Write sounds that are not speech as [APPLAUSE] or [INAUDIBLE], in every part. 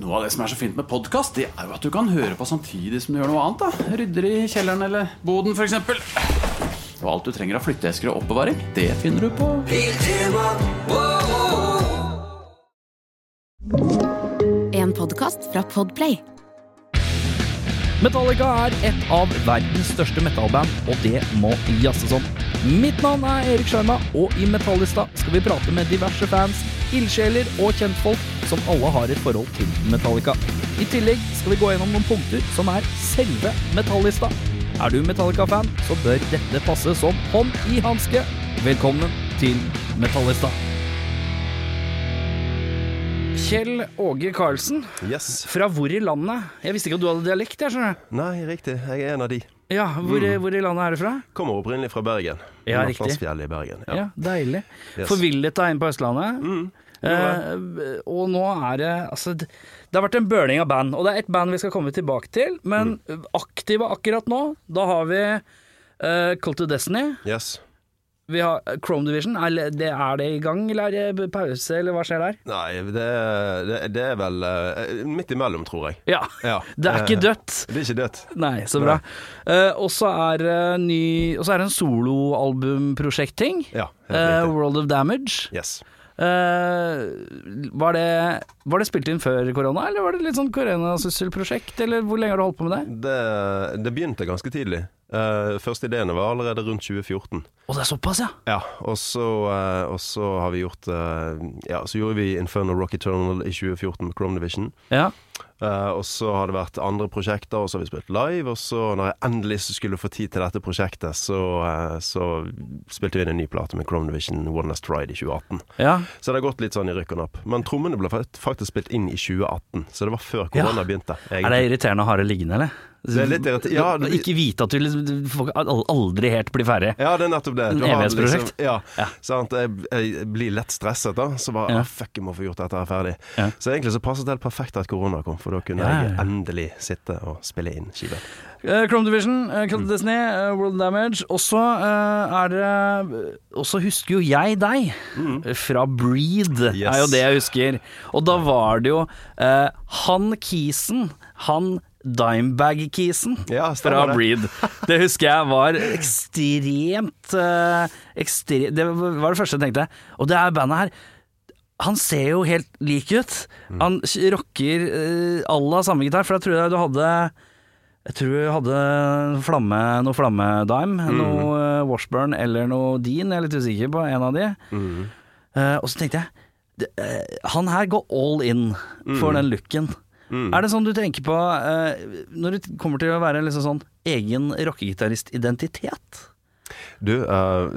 Noe av det som er så fint med podkast, det er jo at du kan høre på samtidig som du gjør noe annet. da Rydder i kjelleren eller boden, f.eks. Og alt du trenger av flytteesker og oppbevaring, det finner du på En podkast fra Podplay. Metallica er et av verdens største metallband, og det må jazzes om. Mitt navn er Erik Sjarma, og i Metallista skal vi prate med diverse fans, ildsjeler og kjentfolk som alle har et forhold til Metallica. I tillegg skal vi gå gjennom noen punkter som er selve Metallista. Er du Metallica-fan, så bør dette passe som hånd i hanske. Velkommen til Metallista. Kjell Åge Karlsen, Yes. fra hvor i landet? Jeg visste ikke at du hadde dialekt, jeg skjønner. Nei, riktig. Jeg er en av de. Ja, hvor, hvor i landet er du fra? Kommer opprinnelig fra Bergen. Ja, riktig. I Bergen. Ja, deilig. Yes. Forvillet deg inn på Østlandet. Eh, og nå er det Altså, det det har vært en burning av band, og det er ett band vi skal komme tilbake til. Men aktive akkurat nå, da har vi uh, Cult to Destiny. Yes. Vi har Chrome Division. Er det, er det i gang, eller er det pause, eller hva skjer der? Nei, det, det, det er vel uh, midt imellom, tror jeg. Ja. Ja. [LAUGHS] Det er ikke Eh, dødt. Det er ikke dødt. Nei, så bra. Uh, og så er det ny er det en soloalbumprosjekt-ting. Ja, Eh. World of Damage. Yes. Eh, var, det, var det spilt inn før korona, eller var det litt sånn koronasysselprosjekt? Eller hvor lenge har du holdt på med det? Det, det begynte ganske tidlig. Uh, første ideene var allerede rundt 2014. Og det er såpass, ja. Ja, og så, uh, og så har vi gjort uh, Ja, så gjorde vi Inferno Rock Eternal i 2014 med Chrome Division. ja. Og så har det vært andre prosjekter, og så har vi spilt live. Og så, når jeg endelig skulle få tid til dette prosjektet, så, så spilte vi inn en ny plate med Chrome Division One Last Ride i 2018. ja. Så det har gått litt sånn i rykk og napp. Men trommene ble faktisk spilt inn i 2018, så det var før korona begynte. Er det irriterende å ha det liggende, eller? Det er litt irriterende. Ja, det- Ikke vite at du liksom aldri helt bli ferdig. Ja, det er nettopp det. Du har Liksom, ja, Ja. Sant? Jeg, jeg blir lett stresset da. Så bare Ja. fuck, jeg må få gjort dette her ferdig. Ja. Så egentlig så passet det helt perfekt at korona kom, for da kunne jeg endelig sitte og spille inn skive. Uh, Chrome Division, uh, Cult of Disney, uh, World Damage. Og så eh, er det Også husker jo jeg deg fra Breed, Yes. er jo det jeg husker. Og da var det jo eh, han Kisen, han Dimebag-kisen Ja, fra. Breed. Det husker jeg var ekstremt eh, ekstre, Det var det første jeg tenkte. Og det er bandet her han ser jo helt lik ut. Han rocker uh, à la samme gitar, for da tror jeg du hadde Jeg tror du hadde flamme, noe flammedime, noe eh, Washburn eller noe Dean, jeg er litt usikker på en av de. Eh, og så tenkte jeg det, uh, Han her går all in for den looken. Er det sånn du tenker på uh, når det kommer til å være liksom sånn egen rockegitarist-identitet? Du, uh,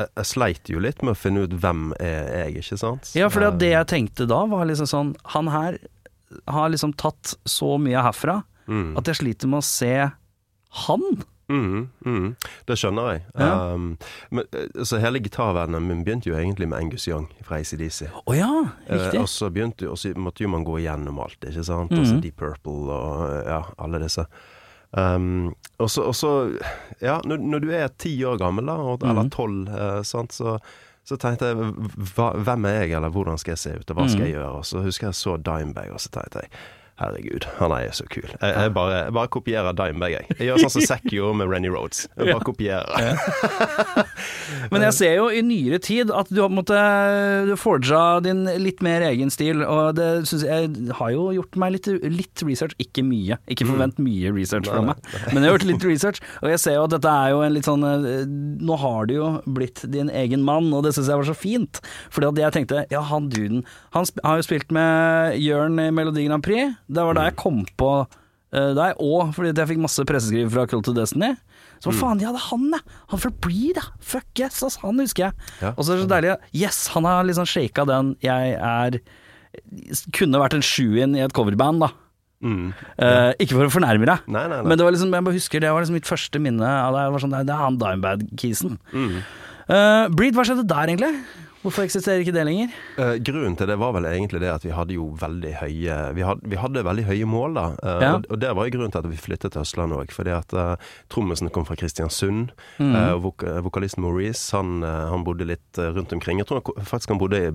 jeg, sleit jo litt med å finne ut hvem er jeg, ikke sant? Ja, for Eh, det jeg tenkte da, var liksom sånn Han her har liksom tatt så mye herfra mm, at jeg sliter med å se han. Mm, mm, Det skjønner jeg. Ja. Um, men, eh, så hele gitarverdenen min begynte jo egentlig med Angus Young fra ACDC. Oh, ja, Eh, riktig. og så begynte og så måtte jo man gå igjennom alt, ikke sant. Mm. så. Deep Purple og ja, alle disse. Um, og så, og så Ja, når, når du er ti år gammel, da, og, eller Mhm. tolv, eh, sant, så, så tenkte jeg hva, hvem er jeg, eller hvordan skal jeg se ut, og hva skal jeg Mhm. gjøre? Og så husker jeg så Dimebag, og så tenkte jeg Herregud, han er så kul. Jeg, jeg, bare, jeg bare kopierer Dimebag, jeg. Jeg gjør sånn som Zack gjorde med Renny Rhodes. Jeg bare kopierer. [LAUGHS] Men jeg ser jo i nyere tid at du har Du forga din litt mer egen stil, og det syns jeg har jo gjort meg litt, litt research, ikke mye. Ikke forvent mye research fra meg, men jeg har gjort litt research, og jeg ser jo at dette er jo en litt sånn eh, Nå har du jo blitt din egen mann, og det syns jeg var så fint. Fordi at jeg tenkte ja, han duden Han har jo spilt med Jørn i Melodi Grand Prix. Det var da jeg kom på uh, deg, og fordi jeg fikk masse presseskriv fra Cult to Destiny. Så mm. faen, ja, det er han, ja! Han fra Breed, ja! Fuck yes, ass, han husker jeg. Ja. Og så er det så deilig Yes, han har liksom shaka den jeg er Kunne vært en shoe-in i et coverband, da. Mm. Uh, ikke for å fornærme deg, Nei, nei, nei. men det var liksom, jeg bare husker det var liksom mitt første minne av det. var sånn, Det er han Dimebad-kisen. Mm. Uh, Breed, hva skjedde der, egentlig? Hvorfor eksisterer ikke det lenger? Uh, grunnen til det var vel egentlig det at vi hadde jo veldig høye Vi hadde, vi hadde veldig høye mål, da. Uh, Ja. og, og det var jo grunnen til at vi flyttet til Østlandet òg. Fordi at uh, trommisen kom fra Kristiansund. Mm. Uh, vok vokalisten Maurice, han, han bodde litt rundt omkring. Jeg tror han, faktisk han bodde i,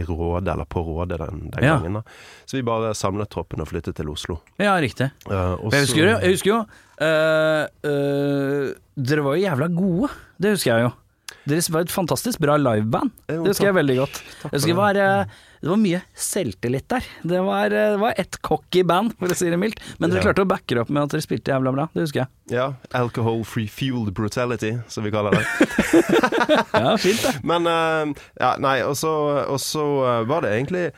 i Råde, eller på Råde den, den Ja. gangen. da Så vi bare samlet troppen og flyttet til Oslo. Ja, riktig. Jeg husker jo, jeg husker jo Dere var jo jævla gode, det husker jeg jo. Dere var et fantastisk bra liveband. Det husker jeg veldig godt. Det var, øh, det var mye selvtillit der. Det var, øh, det var et cocky band, for å si det mildt. Men dere Ja. klarte å backe det opp med at dere spilte jævla bra. Det husker jeg. Ja. Alcohol free fueled brutality, som vi kaller det. [LAUGHS] Ja, fint det. [LAUGHS] Men eh, Ja, nei, og så, eh, var det egentlig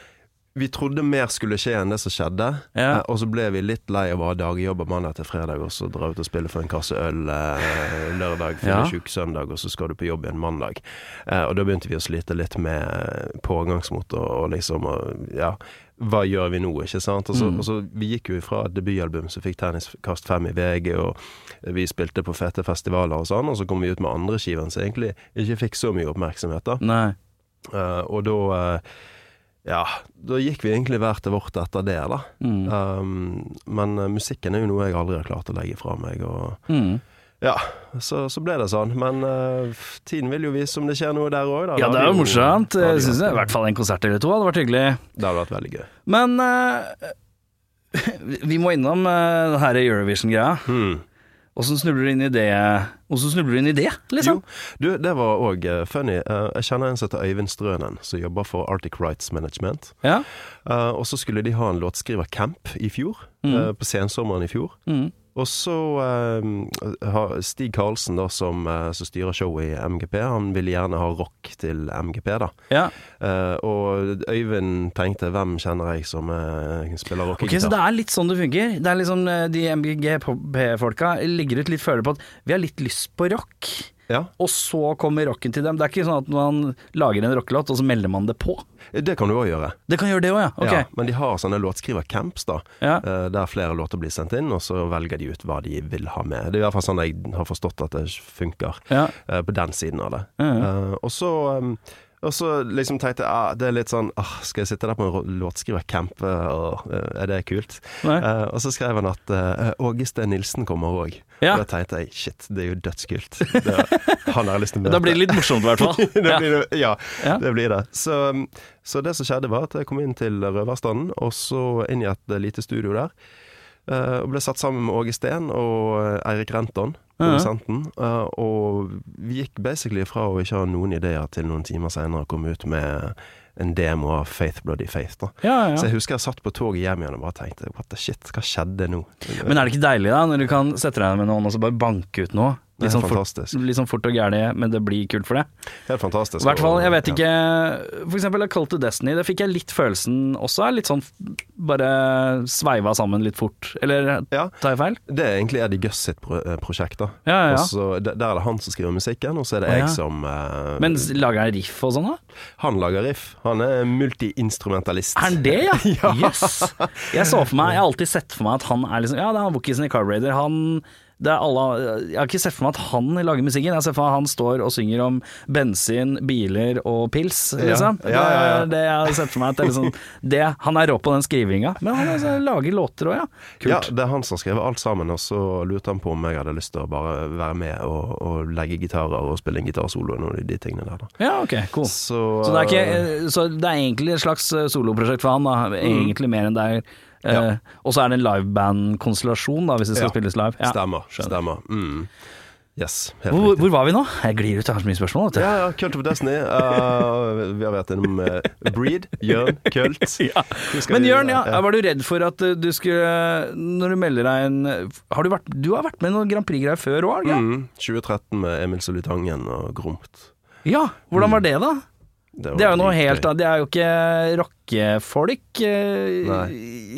Vi trodde mer skulle skje enn det som skjedde. Ja. Eh, og så ble vi litt lei av å ha dagjobber mandag til fredag, og så dra ut og spille for en kasse øl eh, lørdag, Ja. fyllesyk søndag, og så skal du på jobb igjen mandag. Eh, og da begynte vi å slite litt med pågangsmot og, og liksom og, Ja, hva gjør vi nå, ikke sant? Og så, Mm. og så Vi gikk jo fra et debutalbum som fikk Tenniskast 5 i VG, og vi spilte på fete festivaler og sånn, og så kom vi ut med andre skiven som egentlig ikke fikk så mye oppmerksomhet, da. Nei. Eh, og da eh, Ja, da gikk vi egentlig hver til vårt etter det, da. Mm. Um, men eh, musikken er jo noe jeg aldri har klart å legge fra meg, og Mm. ja, så, så ble det sånn. Men uh, tiden vil jo vise om det skjer noe der òg, da. Ja, det er jo morsomt. da Jeg syns i hvert fall en konsert eller to hadde vært hyggelig. Det hadde vært veldig gøy. Men uh, [LAUGHS] vi må innom uh, denne Eurovision-greia. Hmm. Åssen snubler du inn i det, Hvordan snubler du inn i det, liksom? Jo, du, det var òg funny. Uh, jeg kjenner en som heter Øyvind Strønen, som jobber for Arctic Rights Management. Ja. Uh, og så skulle de ha en låtskrivercamp i fjor, Mm. eh, på sensommeren i fjor. Mm. Og så eh, har Stig Karlsen, da, som, eh, som styrer showet i MGP, han ville gjerne ha rock til MGP, da. ja. Eh, og Øyvind tenkte hvem kjenner jeg som spiller spiller Ok, Så det er litt sånn det funker? Det er liksom De MGP-folka legger ut litt føler på at vi har litt lyst på rock, ja, og så kommer rocken til dem. Det er ikke sånn at man lager en rockelåt, og så melder man det på. det kan du òg gjøre. Det kan gjøre det òg, ja. Ok. Ja, men de har sånne låtskrivercamps, da. Ja. eh, der flere låter blir sendt inn, og så velger de ut hva de vil ha med. Det er i hvert fall sånn jeg har forstått at det funker, eh, på den siden av det. Eh, og så og så liksom tenkte jeg ah, det er litt sånn ah, Skal jeg sitte der på en låtskrivercamp? og er det kult? Eh, og så skrev han at uh, Nilsen kommer òg. Ja. Og da tenkte jeg shit, det er jo dødskult. Det, han har lyst til å møte. Da blir det litt morsomt, i hvert fall. [LAUGHS] det Ja. ja, det blir det. Så, så det som skjedde, var at jeg kom inn til Røverstanden, og så inn i et uh, lite studio der. Uh, og ble satt sammen med Åge Steen og uh, Eirik Renton, produsenten. Uh, og vi gikk basically fra å ikke ha noen ideer til noen timer senere å komme ut med en demo av Faith Bloody Faith. da. Ja, Så jeg husker jeg satt på toget hjem igjen og bare tenkte what the shit, hva skjedde nå? Men er det ikke deilig, da, når du kan sette deg med noen og så bare banke ut noe? Litt sånn fort, litt sånn fort og gærlig, men det blir kult for det. Helt fantastisk. I hvert fall, jeg vet ikke For eksempel Call to Destiny, det fikk jeg litt følelsen også er litt sånn bare sveiva sammen litt fort. Eller Ja. tar jeg feil? Det er egentlig Eddie Guss sitt pro eh, prosjekt, da. Ja, ja, Også, der er det han som skriver musikken, og så er det Å, jeg som eh, Men lager han riff og sånn, da? Han lager riff. Han er multiinstrumentalist. Er han det, ja? [LAUGHS] Jøss. Jeg så for meg, jeg har alltid sett for meg at han er liksom Ja, det er han Wookisen i Carbrader. Han alle, jeg har ikke sett for meg at han lager musikken. Jeg sett for meg at han står og synger om bensin, biler og pils, liksom. Ja, ja, ja. Det det jeg har sett for meg. At det er liksom, [LAUGHS] det, han er rå på den skrivinga. Men han altså, lager låter òg, ja. Ja, det er han som har skrevet alt sammen, og så lurte han på om jeg hadde lyst til å bare være med og, og legge gitarer og spille en gitarsolo og noen av de tingene der, da. Ja, ok, cool. Så, Så det ikke, så det er egentlig et slags eh, soloprosjekt for han, da. Egentlig mer enn det er. Eh, Og så er det en liveband-konstellasjon, hvis det skal Ja. spilles live. Ja. Stemmer. Stemmer. Mm. Yes, Hvor, hvor var vi nå? Jeg glir ut, jeg har så mye spørsmål. Ja, ja, Cult of Destiny. Uh, vi har vært innom uh, Breed, Jørn, Kult. [LAUGHS] Ja. Men Jørn, ja, var du redd for at eh, du skulle Når du melder deg inn Har du vært Du har vært med i noen Grand Prix-greier før òg, Mm, 2013 med Emil Solitangen og Gromt. Ja. Hvordan var det, da? Det, Det er jo noe helt. Det er jo ikke rockefolk eh, Nei.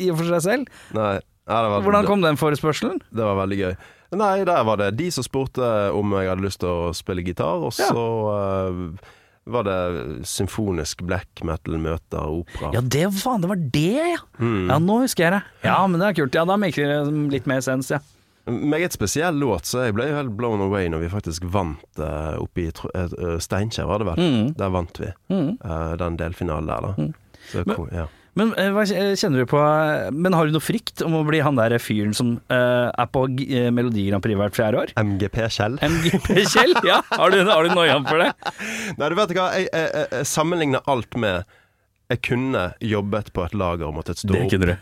i og for seg selv. Nei, ja, var, Hvordan kom den forespørselen? Det var veldig gøy. Nei, der var det de som spurte om jeg hadde lyst til å spille gitar, og Ja. så eh, var det symfonisk black metal møter opera. Ja, det, faen, det var det, ja. Mm. Ja, nå husker jeg det. Ja, men det er kult. Ja, da maker det litt mer sens, ja. Meget spesiell låt, så jeg ble jo helt blown away når vi faktisk vant uh, oppe i eh, eh, Steinkjer, var det vel. Mm. Der vant vi eh, den delfinalen der, da. Så, Men- ja. Men eh, hva kjenner du på Men har du noe frykt om å bli han der fyren som uh, er på G- eh, Melodi Grand Prix hvert fjerde år? MGP Kjell. MGP Kjell? Ja, har du, har du noia for det? [LAUGHS] Nei, du vet hva, jeg, jeg, jeg sammenligner alt med Jeg kunne jobbet på et lager og måttet stå opp du.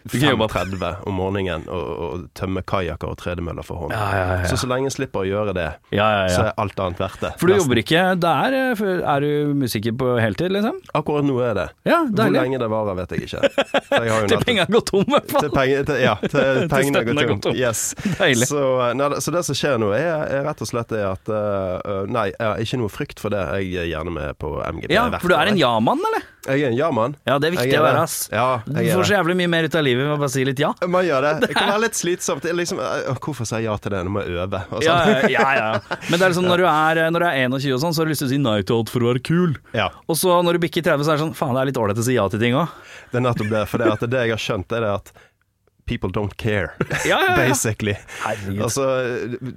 Du kunne jobba 5.30 om morgenen og, og tømme kajakker og tredemøller for hånd. Ja, ja, ja. Så så lenge jeg slipper å gjøre det, Ja, ja, så er alt annet verdt det. For du Nesten. jobber ikke der? eh, Er du musiker på heltid, liksom? Akkurat nå er det. Ja, Hvor lenge det varer, vet jeg ikke. [LAUGHS] Til pengene går tom, i hvert til penge, til, ja, [LAUGHS] til pengene går gått tom. tom. Yes. [LAUGHS] Deilig. Så, eh, nei, så det som skjer nå, er, er rett og slett det at uh, Nei, jeg har ikke noe frykt for det. Jeg er gjerne med på MGP. Ja, for du er en ja-mann, eller? Jeg er en ja-mann. Ja, det er viktig å være, ass. Ja, Du får så jævlig mye mer ut av livet med å bare si litt ja. Man gjør det. Det kan [LAUGHS] være litt slitsomt. Liksom, eh, hvorfor sier jeg ja til det? Nå må jeg øve. Ja, ja, ja. Men det er liksom [LAUGHS] når du er, når du er 21 og sånn, så har du lyst til å si nei til alt for å være kul. Ja, Og så når du bikker 30, så er det sånn faen, det er litt ålreit å si ja til ting òg. det er nettopp det. For det, det jeg har skjønt, er det at people don't care, [LAUGHS] Ja, ja, basically. Herregud. Altså,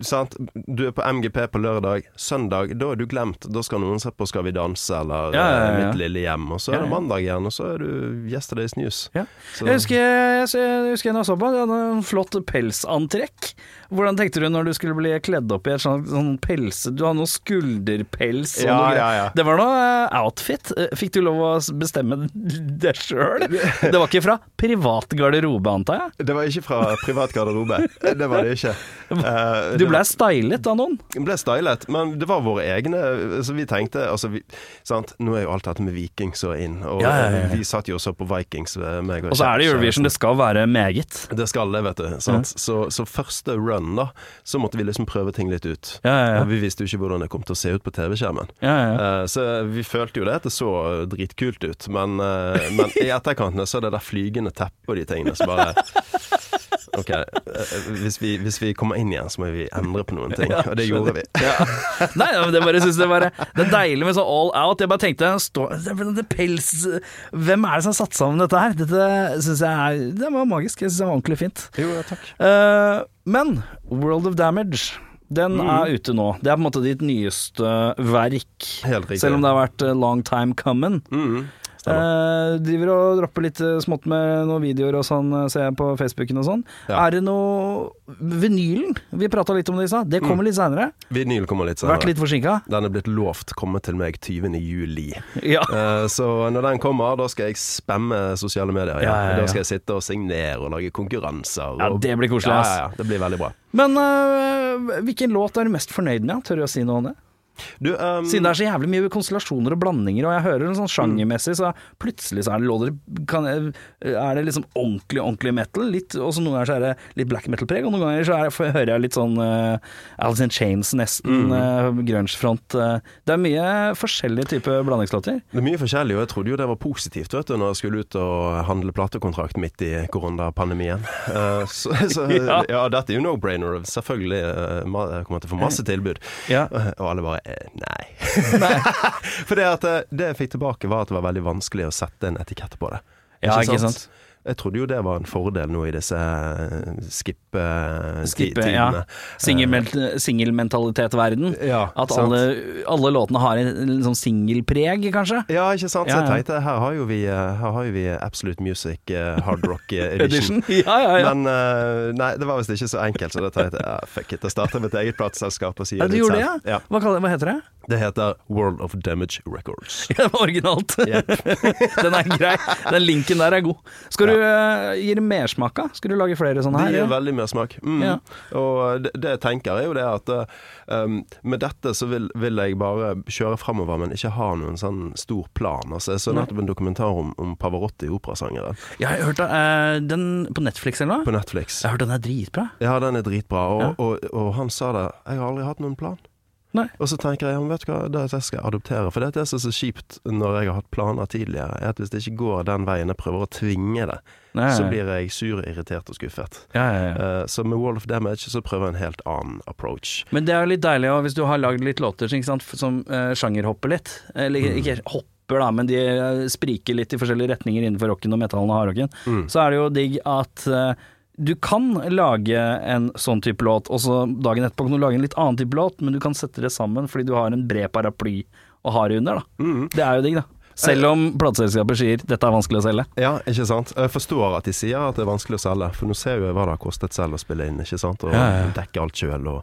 sant? Du er på MGP på lørdag. Søndag, da er du glemt. Da skal noen se på Skal vi danse eller eh. Mitt lille hjem. Og så er det mandag igjen, og så er du Yesterday's News. Ja. Så- Jeg husker jeg, jeg husker en jeg så på, du hadde en flott pelsantrekk. Hvordan tenkte du når du skulle bli kledd opp i et sånt sånn pels Du hadde noe skulderpels og Ja, noe greier. ja, ja. Det var noe eh, outfit. Eh, Fikk du lov å bestemme [LAUGHS] det sjøl? Det var ikke fra privat garderobe, antar jeg? Det var ikke fra privat garderobe. Det var det ikke. Uh, Du ble var- stylet av noen? ble stylet, men det var våre egne Så vi tenkte altså vi, sant? Nå er jo alt dette med Viking så inn, og Ja, ja, ja, vi satt jo også på Vikings. eh, meg Og så er det Eurovision, det skal være meget. Det skal det, vet du. Så, så første run, da, så måtte vi liksom prøve ting litt ut. Ja, ja, ja. Vi visste jo ikke hvordan det kom til å se ut på TV-skjermen. Ja, ja, ja. Eh, Så vi følte jo det at det så dritkult ut, men, uh, men i etterkantene så er det der flygende teppet og de tingene som bare [LAUGHS] Ok, eh, hvis vi, hvis vi kommer inn igjen, så må vi endre på noen ting. Og det gjorde vi. Ja. Nei, det bare synes jeg bare Det er deilig med sånn all out. Jeg bare tenkte stå, det, det pels Hvem er det som har satt sammen dette her? Dette syns jeg er Det var magisk. Jeg syns det var ordentlig fint. Jo, ja, takk. Uh, men World of Damage den er ute nå. Det er på en måte ditt nyeste verk. Helt riktig. Selv om det har vært eh, long time coming. Mm. Eh, driver og dropper litt eh, smått med noen videoer og sånn, eh, ser jeg på Facebooken og sånn. Ja. Er det noe Vinylen, vi prata litt om det i stad, det kommer litt seinere. Vinyl kommer litt Vært senere. litt forsinka. Den er blitt lovt komme til meg 20. juli. Ja. Eh, Så når den kommer, da skal jeg spamme sosiale medier. Ja. Da skal jeg sitte og signere og lage konkurranser. Ja, det blir koselig, ja. Det blir veldig bra. Men øh, hvilken låt er du mest fornøyd med? Tør du å si noe om det? Du, um, Siden det er så jævlig mye konstellasjoner og blandinger, og jeg hører det sånn sjangermessig, så plutselig så er det låter kan, Er det liksom ordentlig, ordentlig metal, litt, og så noen ganger så er det litt black metal-preg, og noen ganger så får- hører jeg litt sånn uh, Alice in Chains, nesten, uh, grunge-front. uh, det er mye forskjellige typer blandingslåter. Det er mye forskjellig, og jeg trodde jo det var positivt vet du, når jeg skulle ut og handle platekontrakt midt i koronapandemien. Uh, så så [LAUGHS] Ja. ja. dette er jo no-brainer. Selvfølgelig uh, jeg kommer til å få masse tilbud. Ja. Og alle bare eh, nei. [LAUGHS] For det, at, eh, det jeg fikk tilbake, var at det var veldig vanskelig å sette en etikett på det. Ja, ikke sant? Jeg trodde jo det var en fordel nå i disse eh, Skippe, skippe-tidene. ja. Singelment- Singelmentalitet-verden. Ja, At alle, alle låtene har en, en sånn singelpreg, kanskje. Ja, ikke sant. Ja, jeg tenkte her har jo vi, eh, her har jo vi Absolute Music eh, Hard Rock eh, [LAUGHS] Edition. [LAUGHS] Ja, ja, ja. Men eh, nei, det var visst ikke så enkelt, så da tenkte jeg ja, fuck it. Jeg starter mitt eget plateselskap og sier det litt selv. ja? Hva, hva heter det? Det heter World of Damage Records. [LAUGHS] Ja, det var originalt. Yep. Den er grei. Den linken der er god. Skal du uh, gi det mersmak, da? Skal du lage flere sånne her? Det gir ja? veldig mer smak. Mm. Ja. Og det, det jeg tenker er jo det at eh, um, med dette så vil, vil jeg bare kjøre framover, men ikke ha noen sånn stor plan. Altså, jeg så nettopp en dokumentar om, om Pavarotti, operasangeren, Jeg hørte hørt eh, den på Netflix eller noe. på Netflix. Jeg har hørt den er dritbra. Ja, den er dritbra, og, Ja. og, og han sa det. Jeg har aldri hatt noen plan. Nei. Og så tenker jeg, vet du hva, det det jeg skal adoptere. For det er er så kjipt når jeg har hatt planer tidligere, er at hvis det ikke går den veien jeg prøver å tvinge det, Nei, så blir jeg sur, irritert og skuffet. Ja, ja, ja. Uh, så med Wall of Damage så prøver jeg en helt annen approach. Men det er jo litt deilig også, hvis du har lagd litt låter sant, som uh, sjangerhopper litt. Eller Mm. ikke hopper, da, men de eh, spriker litt i forskjellige retninger innenfor rocken og metallen og hardrocken. Mm. Så er det jo digg at eh, du kan lage en sånn type låt, og så dagen etterpå kan du lage en litt annen type låt, men du kan sette det sammen fordi du har en bred paraply å ha det under, da. Mm. Det er jo digg, da. Selv om plateselskaper sier dette er vanskelig å selge. Ja, ikke sant. Jeg forstår at de sier at det er vanskelig å selge, for nå ser jo jeg hva det har kostet selv å spille inn, ikke sant. Og Ja, ja. dekke alt sjøl, og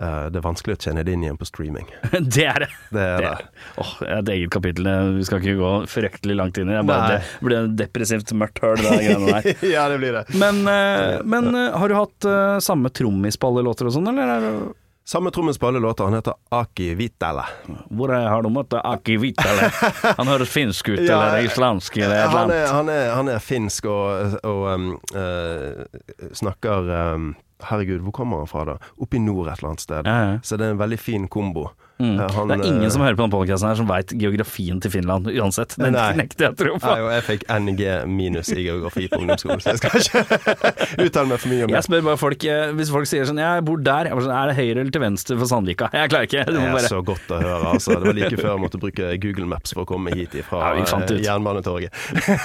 eh, det er vanskelig å tjene det inn igjen på streaming. [LAUGHS] det er det. Det er det. Åh, det er et eget kapittel. Vi skal ikke gå fryktelig langt inn i det. Bare det blir et depressivt mørkt høl, det greiene der. [LAUGHS] ja, det blir det. Men, uh, men uh, har du hatt samme trommis på alle låter og sånn, eller? Samme trommis på alle låter, han heter Aki Vitale. hvor har du møtt Aki Vitale? Han høres finsk ut, [LAUGHS] Ja, eller islandsk, eller et Han han han er finsk og, og um, uh, snakker um, Herregud, hvor kommer han fra, da? Oppe i nord et eller annet sted. Ja, ja. Så det er en veldig fin kombo. Mm. Eh, han, det er ingen eh, som hører på denne podcasten her som veit geografien til Finland, uansett. Den [LAUGHS] nekter jeg jeg tro på. Nei, jeg fikk NG minus i geografi på ungdomsskolen, så jeg skal ikke [LAUGHS] uttale meg for mye om det. Jeg spør bare folk eh, Hvis folk sier sånn 'Jeg bor der', jeg sånn, er det høyre eller til venstre for Sandvika? Jeg klarer ikke. Det er så godt å høre. Altså. Det var like før jeg måtte bruke Google Maps for å komme hit fra Ja. Jernbanetorget.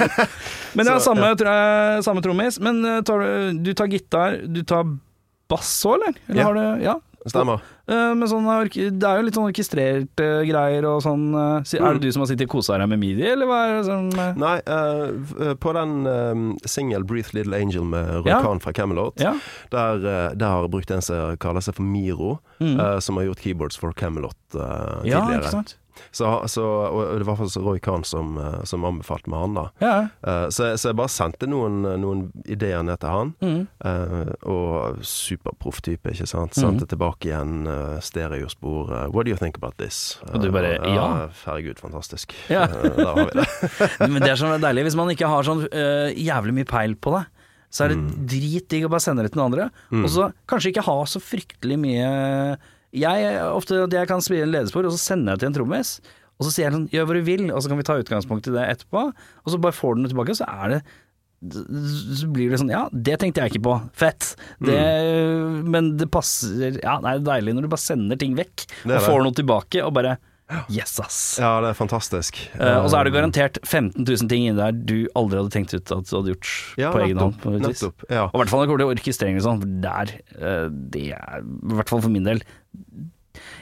[LAUGHS] Men det er Så, samme, ja. samme trommis. Men eh, tar du, tar gitar, du tar bass òg, eller? eller Ja. har du, ja. Stemmer. Eh, Men sånn, det er jo litt sånn orkestrerte greier og sånn. eh, Er Mm. det du som har sittet og kosa deg med midi, eller hva er det sånn? Nei, på den uh, single 'Breathe Little Angel' med Roy Ja. Fra Camelot, Ja. der, der har jeg brukt en som kaller seg for Miro, Mm. som har gjort keyboards for Camelot tidligere. ja, ikke sant? Så, så, og det var faktisk Roy Khan som, eh, som anbefalte meg han, da. Ja. Eh, så, så jeg bare sendte noen, noen ideer ned til han. Mm. Eh, og superproff type, ikke sant. Sendte tilbake igjen uh, stereospor. What do you think about this? Og du bare, Eh, ja. Herregud, fantastisk. Ja. Der har vi det. [LAUGHS] Men det er sånn deilig. Hvis man ikke har sånn uh, jævlig mye peil på det, så er det Mm. dritdigg å bare sende det til noen andre. Og så kanskje ikke ha så fryktelig mye Jeg ofte at jeg kan spille en ledespor, og så sender jeg til en trommis. Og så sier jeg sånn, gjør hva du vil, og så kan vi ta utgangspunkt i det etterpå. Og så bare får du den tilbake, så er det så blir det sånn Ja, det tenkte jeg ikke på. Fett. Det, Men det passer Ja, nei, det er deilig når du bare sender ting vekk, og får noe tilbake, og bare Yes, ass. Ja, det er fantastisk. Uh, og så er det garantert 15 000 ting inni der du aldri hadde tenkt ut at du hadde gjort ja, på egen hånd. Ja. Og i hvert fall når det kommer til orkestrering og sånn, der uh, Det er i hvert fall for min del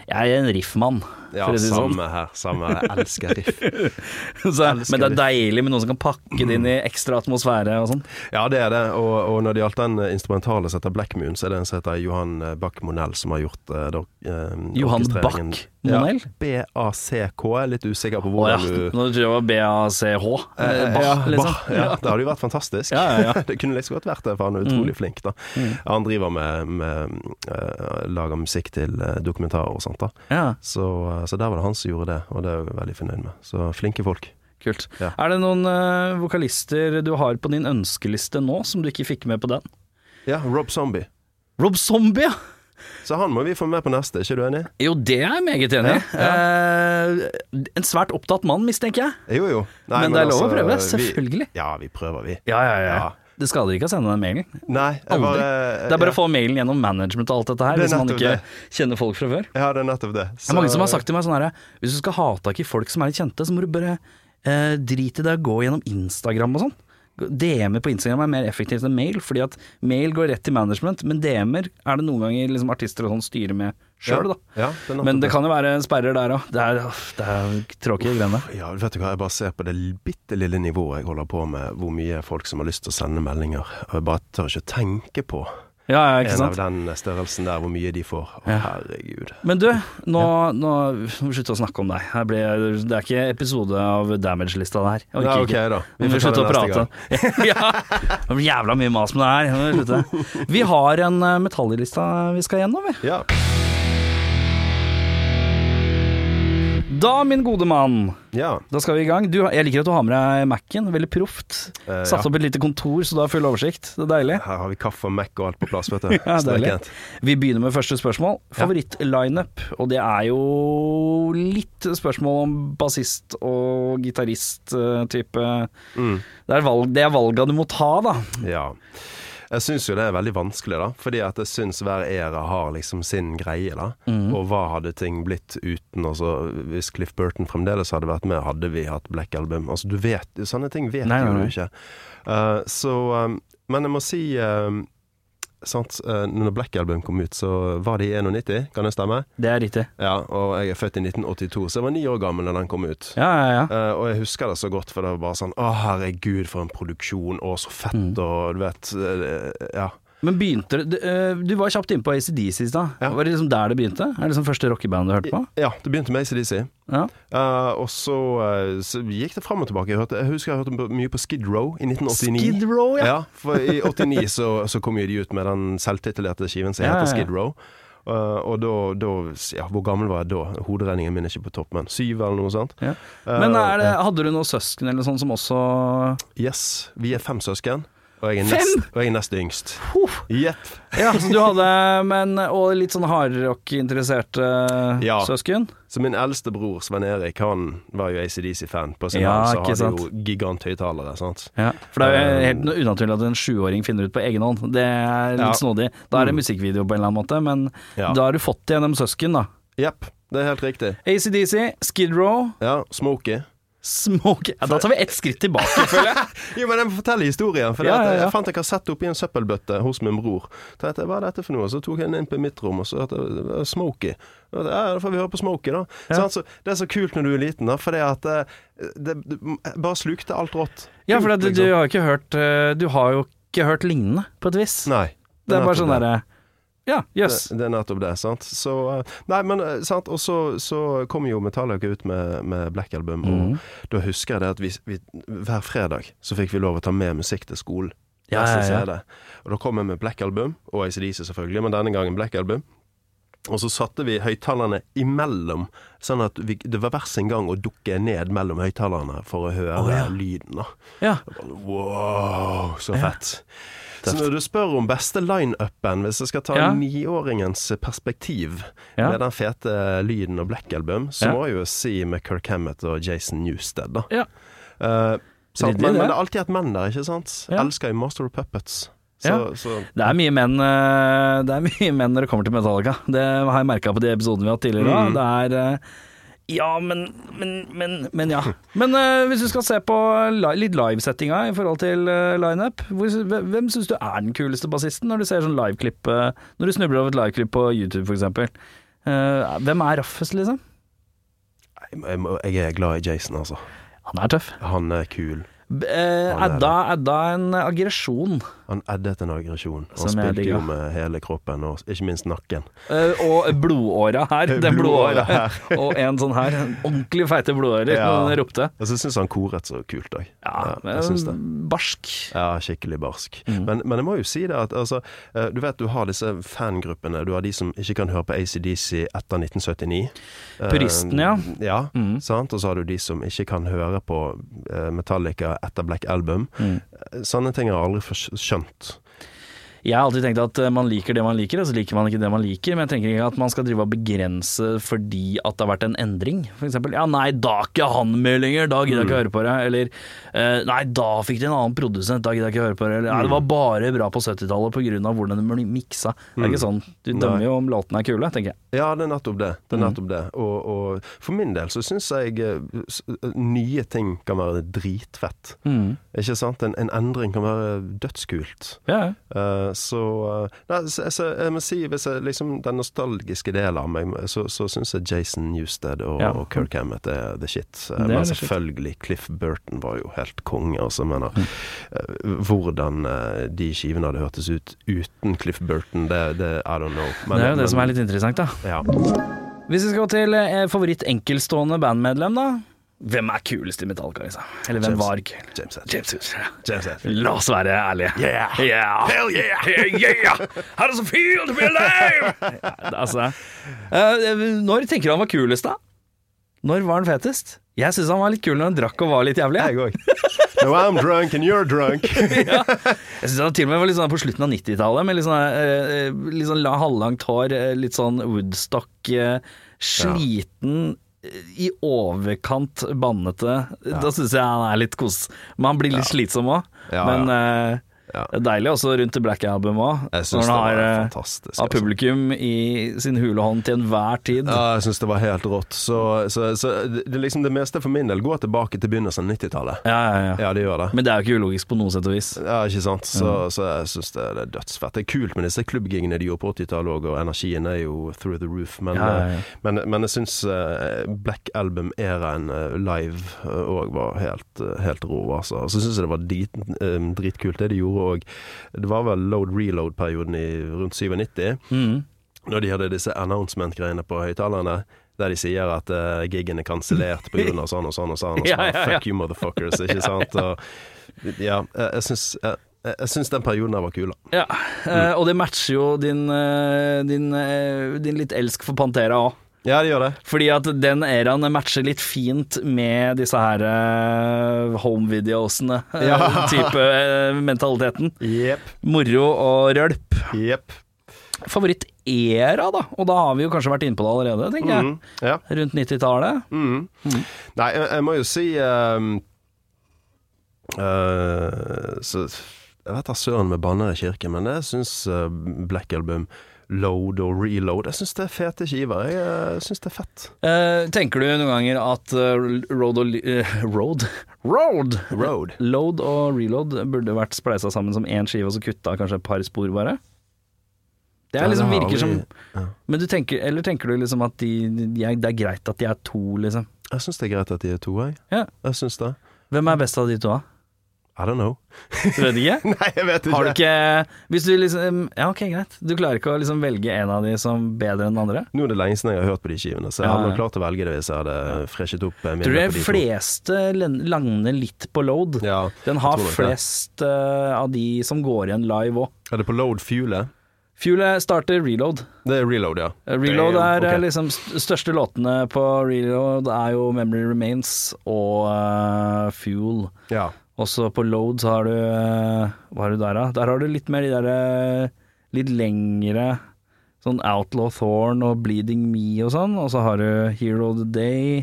Jeg er en riffmann, ja, for å si det sånn. samme her. Samme her. Jeg elsker riff. [LAUGHS] Så, elsker men det er deilig med noen som kan pakke det inn i ekstra atmosfære og sånn. Ja, det er det. Og, og når det gjaldt den instrumentale som heter Black Moon, så er det en som heter Johan Bach Monell som har gjort eh, Johan. Bach Monell? Ja, B-A-C-K. Jeg er litt usikker på ja, hvordan du nå tror jeg det var B-A-C-H. Eh, Bach, ja, liksom. Bach, ja, det hadde jo vært fantastisk. Ja, ja, ja. [LAUGHS] det kunne liksom godt vært det, for han er utrolig flink. da Han driver med, med uh, lager musikk til dokumentarer og sånt. da Ja, så, eh, så der var det han som gjorde det, og det er jeg veldig fornøyd med. Så flinke folk. kult. Ja. Er det noen uh, vokalister du har på din ønskeliste nå, som du ikke fikk med på den? Ja, Rob Zombie. Rob Zombie, ja! Så han må vi få med på neste, ikke du enig? Jo, det er jeg meget enig i. Eh, en svært opptatt mann, mistenker jeg. Jo, jo. Nei, men, det er lov å prøve, prøve, vi- selvfølgelig. ja, vi prøver, vi. Ja, ja, Ja. Det skader ikke å sende den mailen. Nei, Aldri. bare Det er bare ja. å få mailen gjennom management og alt dette her, Det hvis man ikke det. kjenner folk fra før. Ja, det er nettopp det. Det er mange som har sagt til meg sånn her Hvis du skal ha tak i folk som er litt kjente, så må du bare eh, drite i det og gå gjennom Instagram og sånn. DM-er på Instagram er mer effektivt enn mail, fordi at mail går rett til management, men DM-er er det noen ganger liksom artister og sånn styrer med sjøl, da. Ja, det er Men det kan jo være sperrer der òg. Det, er- det er tråkige greiene. Ja, vet du hva, jeg bare ser på det bitte lille nivået jeg holder på med, hvor mye folk som har lyst til å sende meldinger. Og jeg bare tør ikke tenke på Ja, ja, en av den størrelsen der, hvor mye de får. Å, Ja. herregud. Men du, nå, nå må vi slutte å snakke om deg. Det er ikke episode av Damage-lista det her. Ja, ok da. Vi får slutte å prate. [LAUGHS] ja, det blir jævla mye mas med det her. Vi har en eh, metallista vi skal gjennom, vi. Ja. Da, min gode mann, ja. da skal vi i gang. Du, jeg liker at du har med deg Mac-en. Veldig proft. Eh, Satt ja. opp et lite kontor, så du har full oversikt. Det er deilig. Her har vi kaffe og Mac og alt på plass, vet du. [LAUGHS] Ja, deilig. Vi begynner med første spørsmål. Favoritt-lineup. Og det er jo litt spørsmål om bassist og gitarist-type. Mm. Det, er valg, det er valga du må ta, da. Ja. Jeg syns jo det er veldig vanskelig, da. Fordi at jeg syns hver æra har liksom sin greie, da. Mm. Og hva hadde ting blitt uten altså, Hvis Cliff Burton fremdeles hadde vært med, hadde vi hatt Black Album? Altså, du vet Sånne ting vet nei, jo nei. du ikke. Uh, så um, Men jeg må si um, sant, eh, når Black Album kom ut, så var det i 91, kan det stemme? Det er riktig. Ja, og jeg er født i 1982, så jeg var ni år gammel da den kom ut. Ja, ja, ja. Uh, og jeg husker det så godt, for det var bare sånn Å, herregud, for en produksjon, og så fett, Mm. og du vet uh, Ja. Men begynte det Du, eh, var kjapt inne på ACDC i stad. Ja. Var det liksom der det begynte? Er det liksom første rockeband du hørte på? Ja, det begynte med ACDC. Ja. Uh, og så, eh, så gikk det fram og tilbake. Jeg, hørte, jeg husker jeg hørte mye på Skid Row i 1989. Skid Row, ja. Ja, for i 89 [LAUGHS] så, så kom jo de ut med den selvtitulerte skiven som heter. Skid Row. Uh, og da, da Ja, hvor gammel var jeg da? Hoderegningen min er ikke på topp, men syv eller noe sånt. Ja. Men det, hadde du noen søsken eller sånn som også Yes. Vi er fem søsken. Og jeg er nest, og jeg er nest yngst. Jepp. Ja, så du hadde men, Og litt sånn hardrock-interesserte Ja. søsken? Så min eldste bror Svein Erik, han var jo ACDC-fan. På sin Ja, hånd, så hadde sant. jo giganthøyttalere. Ja, for det er jo Eh, helt unaturlig at en sjuåring finner ut på egen hånd. Det er litt Ja. snodig. Da er det Mm. musikkvideo på en eller annen måte, men Ja. da har du fått det gjennom søsken, da. Jepp, det er helt riktig. ACDC, Skid Row, Ja, Smokey. Smoke ja, Da tar vi ett skritt tilbake, [LAUGHS] føler jeg. Jo, men jeg må fortelle historien. For Ja, ja, jeg fant en kassett oppi en søppelbøtte hos min bror. Tenkte Hva er dette for noe? Så tok jeg den inn på mitt rom, og så hørte jeg det jeg, Ja, da får vi høre på Smokie, da. Ja. Sant? Så det er så kult når du er liten, da, fordi at eh, det, det bare slukte alt rått. Ja, for det, du, liksom. du har ikke hørt eh, Du har jo ikke hørt lignende, på et vis. Nei. det er bare sånn det. derre Ja, yes. Det, det er nettopp det, sant. Så eh, Nei, men eh, sant. Og så, så kom jo Metallica ut med, med Black Album, og Mhm. da husker jeg det at vi, vi hver fredag så fikk vi lov å ta med musikk til skolen. Ja, ja, ja. Og da kom jeg med Black Album, og ACDC selvfølgelig, men denne gangen Black Album. Og så satte vi høyttalerne imellom, sånn at vi, det var hver sin gang å dukke ned mellom høyttalerne for å høre oh, ja. lyden. da. Ja. Wow, så Ja. Så når du spør om beste line-upen, hvis jeg skal ta Ja. niåringens perspektiv Ja. med den fete lyden og Black Album, så Ja. må jeg jo si med Kirk Hammett og Jason Newsted, da. Ja. Eh, sant? Men, det. men det er alltid et menn der, ikke sant? Ja. Elsker jo Master of Puppets. Så, så Det er mye menn eh, Det er mye menn når det kommer til Metallica. Det har jeg merka på de episodene vi har hatt tidligere. Mm. Det er eh, Ja, men Men, men, men ja. Men uh, hvis du skal se på li litt livesettinga i forhold til uh, lineup, hvem syns du er den kuleste bassisten når du ser sånn liveklipp uh, Når du snubler over et liveklipp på YouTube, f.eks. Uh, hvem er raffest, liksom? jeg, jeg, er glad i Jason, altså. Han er tøff. Han er kul. Uh, Adda en aggresjon. Han eddet en aggresjon. Han Som spilte jo med hele kroppen, og ikke minst nakken. Uh, og blodåra her. [LAUGHS] Den Blodåra her. [LAUGHS] og en sånn her. En ordentlig feite blodårer. Ja. den ropte. Og så syns han koret så kult òg. Ja, jeg syns det. barsk. Ja, skikkelig barsk. Mm. Men, men jeg må jo si det at altså, eh, Du vet du har disse fangruppene. Du har de som ikke kan høre på ACDC etter 1979. Puristen, Puristene, ja. Ja, Mm. sant? Og så har du de som ikke kan høre på eh, Metallica etter Black Album. Mm. Eh, Sånne ting har jeg aldri forsk- skjønt. Jeg har alltid tenkt at eh, man liker det man liker, og så liker man ikke det man liker. Men jeg tenker ikke at man skal drive og begrense fordi at det har vært en endring. For eksempel, ja nei, da er ikke han med lenger, da gidder jeg ikke høre på det. Eller eh, nei, da fikk de en annen produsent, da gidder jeg ikke høre på det. Eller nei, det var bare bra på 70-tallet pga. hvordan det ble miksa. Det er ikke sånn. Du dømmer jo om låtene er kule, tenker jeg. Ja, det er nettopp det. det, er Mm. nettopp det. Og, og for min del så syns jeg eh, nye ting kan være dritfett. Ikke sant? En, en endring kan være dødskult. Ja, ja. Så, eh, nei, så, så jeg må si hvis jeg, liksom, Den nostalgiske delen av meg, så, så syns jeg Jason Newsted og, Ja. og Kirk Hammett er the shit. Eh, Det er Men selvfølgelig, shit. Cliff Burton var jo helt konge. Altså, mener, Mm. eh, hvordan de skivene hadde hørtes ut uten Cliff Burton, det, det I don't know. Men- det er jo det men- som er litt interessant, da. ja. Hvis vi skal til eh, favoritt-enkeltstående bandmedlem, da. Hvem er kulest i Metallica, liksom? Eller hvem James. var? James Hetfield. James Hetfield. James. La oss være ærlige. Yeah. Yeah. Hell yeah! Yeah, yeah. How does it feel to be alive? [LAUGHS] Altså, eh, når tenker du han var kulest, da? Når var han fetest? Jeg syns han var litt kul når han drakk og var litt jævlig. Jeg òg. No, I'm drunk and you're drunk. [LAUGHS] ja. Jeg syns han til og med var litt sånn på slutten av 90-tallet, med litt sånn, eh, eh, litt sånn halvlangt hår, eh, litt sånn Woodstock, eh, sliten, eh, i overkant bannete. Da syns jeg han er litt kos. Men han blir litt slitsom òg. Ja, Men eh, Ja. Det er deilig også rundt Black Album òg, når han har, eh, har altså. publikum i sin hulehånd til enhver tid. Ja, jeg syns det var helt rått. Så, så, så det, liksom det meste for min del går tilbake til begynnelsen av 90-tallet. Ja, ja, ja. Ja, det gjør det. Men det er jo ikke ulogisk på noe sett og vis. Ja, ikke sant. Så, så jeg syns det, det er dødsfett. Det er kult med disse klubbgigene de gjorde på 80-tallet òg, og energien er jo through the roof. Men, eh, men, men jeg syns eh, Black Album-æraen live òg var helt, helt rå, altså. Så syns jeg det var drit, eh, dritkult det de gjorde òg. Det var vel load-reload-perioden i rundt 97 Mm. når de hadde disse announcement-greiene på høyttalerne. Der de sier at uh, gigen er kansellert pga. sånn og sånn og sånn. Og sånn. Ja, ja, ja. Fuck you, motherfuckers. Ikke [LAUGHS] sant? Og, ja, jeg, syns jeg, syns den perioden her var kul. da. Ja, eh, og det matcher jo din, eh, din, din litt elsk for Pantera òg. Ja, det gjør det. Fordi at den eraen matcher litt fint med disse her uh, home-videosene. eh, [LAUGHS] Ja. type uh, mentaliteten. Yep. Moro og rølp. Jepp. Favorittera, da? Og da har vi jo kanskje vært inne på det allerede, tenker jeg. Mm, ja. Rundt 90-tallet. Mm. Nei, jeg, jeg må jo si ehm, uh, Så Jeg vet da søren med banner i kirken, men jeg syns Black Album Load og Reload Jeg syns det er fete skiver. Jeg uh, syns det er fett. Eh, tenker du noen ganger at eh, Road og eh, Road? [LAUGHS] Road! Road. [LAUGHS] Load og reload burde vært spleisa sammen som én skive, og så kutta kanskje et par spor bare? Det er Ja, liksom virker som ja. Men du tenker, Eller tenker du liksom at de, de det er greit at de er to, liksom? Jeg syns det er greit at de er to, jeg. Ja. Jeg syns det. Hvem er best av de to, da? I don't know. Du vet ikke? [LAUGHS] Nei, jeg vet ikke. Har du ikke Hvis du liksom Ja, ok, greit. Du klarer ikke å liksom velge en av de som bedre enn den andre? Nå er det lenge siden jeg har hørt på de skivene, så jeg Ja, hadde nok klart å velge det hvis jeg hadde freshet opp eh, Tror du de fleste lander litt på load? Ja, Den har flest eh, av de som går igjen live òg. Er det på load fuelet? Fuelet starter reload. Det er reload, ja. Eh, Reload er okay. liksom største låtene på Reload er jo Memory Remains og uh, Fuel. Ja. Også på Load så har du eh, Hva har du der, da? Der har du litt mer de derre litt lengre Sånn Outlaw Thorn og Bleeding Me og sånn. Og så har du Hero of the Day,